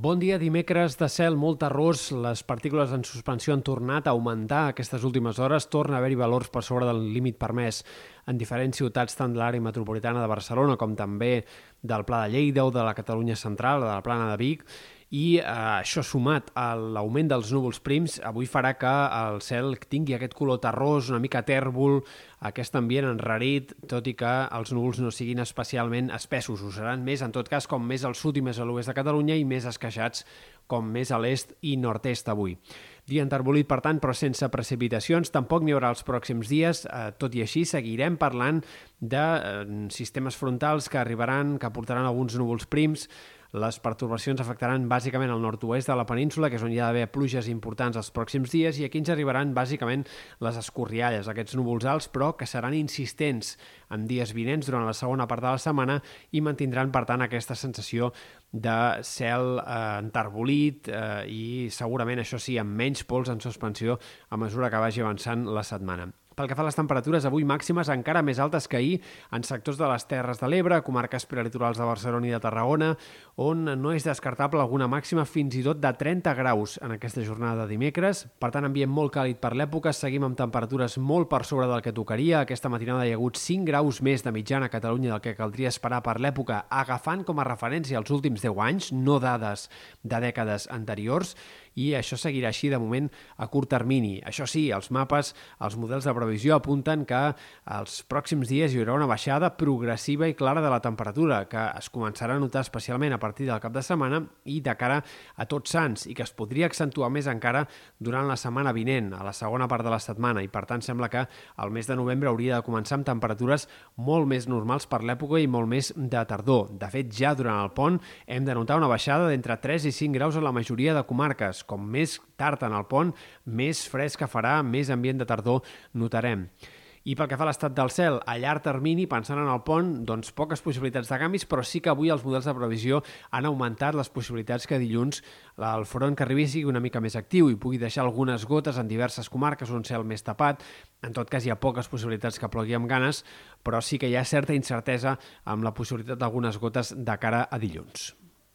Bon dia, dimecres de cel molt terrós. Les partícules en suspensió han tornat a augmentar aquestes últimes hores. Torna a haver-hi valors per sobre del límit permès en diferents ciutats tant de l'àrea metropolitana de Barcelona com també del Pla de Lleida o de la Catalunya Central, de la Plana de Vic i eh, això sumat a l'augment dels núvols prims avui farà que el cel tingui aquest color terrós, una mica tèrbol, aquest ambient enrarit, tot i que els núvols no siguin especialment espessos. Ho seran més, en tot cas, com més al sud i més a l'oest de Catalunya i més esqueixats com més a l'est i nord-est avui. Dia enterbolit, per tant, però sense precipitacions. Tampoc n'hi haurà els pròxims dies. Eh, tot i així, seguirem parlant de eh, sistemes frontals que arribaran, que portaran alguns núvols prims, les pertorbacions afectaran bàsicament el nord-oest de la península, que és on hi ha d'haver pluges importants els pròxims dies, i aquí ens arribaran bàsicament les escorrialles, aquests núvols alts, però que seran insistents en dies vinents durant la segona part de la setmana i mantindran, per tant, aquesta sensació de cel eh, enterbolit eh, i segurament, això sí, amb menys pols en suspensió a mesura que vagi avançant la setmana. Pel que fa a les temperatures, avui màximes encara més altes que ahir en sectors de les Terres de l'Ebre, comarques prelitorals de Barcelona i de Tarragona, on no és descartable alguna màxima fins i tot de 30 graus en aquesta jornada de dimecres. Per tant, ambient molt càlid per l'època, seguim amb temperatures molt per sobre del que tocaria. Aquesta matinada hi ha hagut 5 graus més de mitjana a Catalunya del que caldria esperar per l'època, agafant com a referència els últims 10 anys, no dades de dècades anteriors, i això seguirà així de moment a curt termini. Això sí, els mapes, els models de previsió apunten que els pròxims dies hi haurà una baixada progressiva i clara de la temperatura, que es començarà a notar especialment a partir del cap de setmana i de cara a tots sants, i que es podria accentuar més encara durant la setmana vinent, a la segona part de la setmana, i per tant sembla que el mes de novembre hauria de començar amb temperatures molt més normals per l'època i molt més de tardor. De fet, ja durant el pont hem de notar una baixada d'entre 3 i 5 graus a la majoria de comarques, com més tard en el pont, més fresca farà, més ambient de tardor notarem. I pel que fa a l'estat del cel, a llarg termini, pensant en el pont, doncs poques possibilitats de canvis, però sí que avui els models de previsió han augmentat les possibilitats que dilluns el front que arribi sigui una mica més actiu i pugui deixar algunes gotes en diverses comarques, un cel més tapat. En tot cas, hi ha poques possibilitats que plogui amb ganes, però sí que hi ha certa incertesa amb la possibilitat d'algunes gotes de cara a dilluns.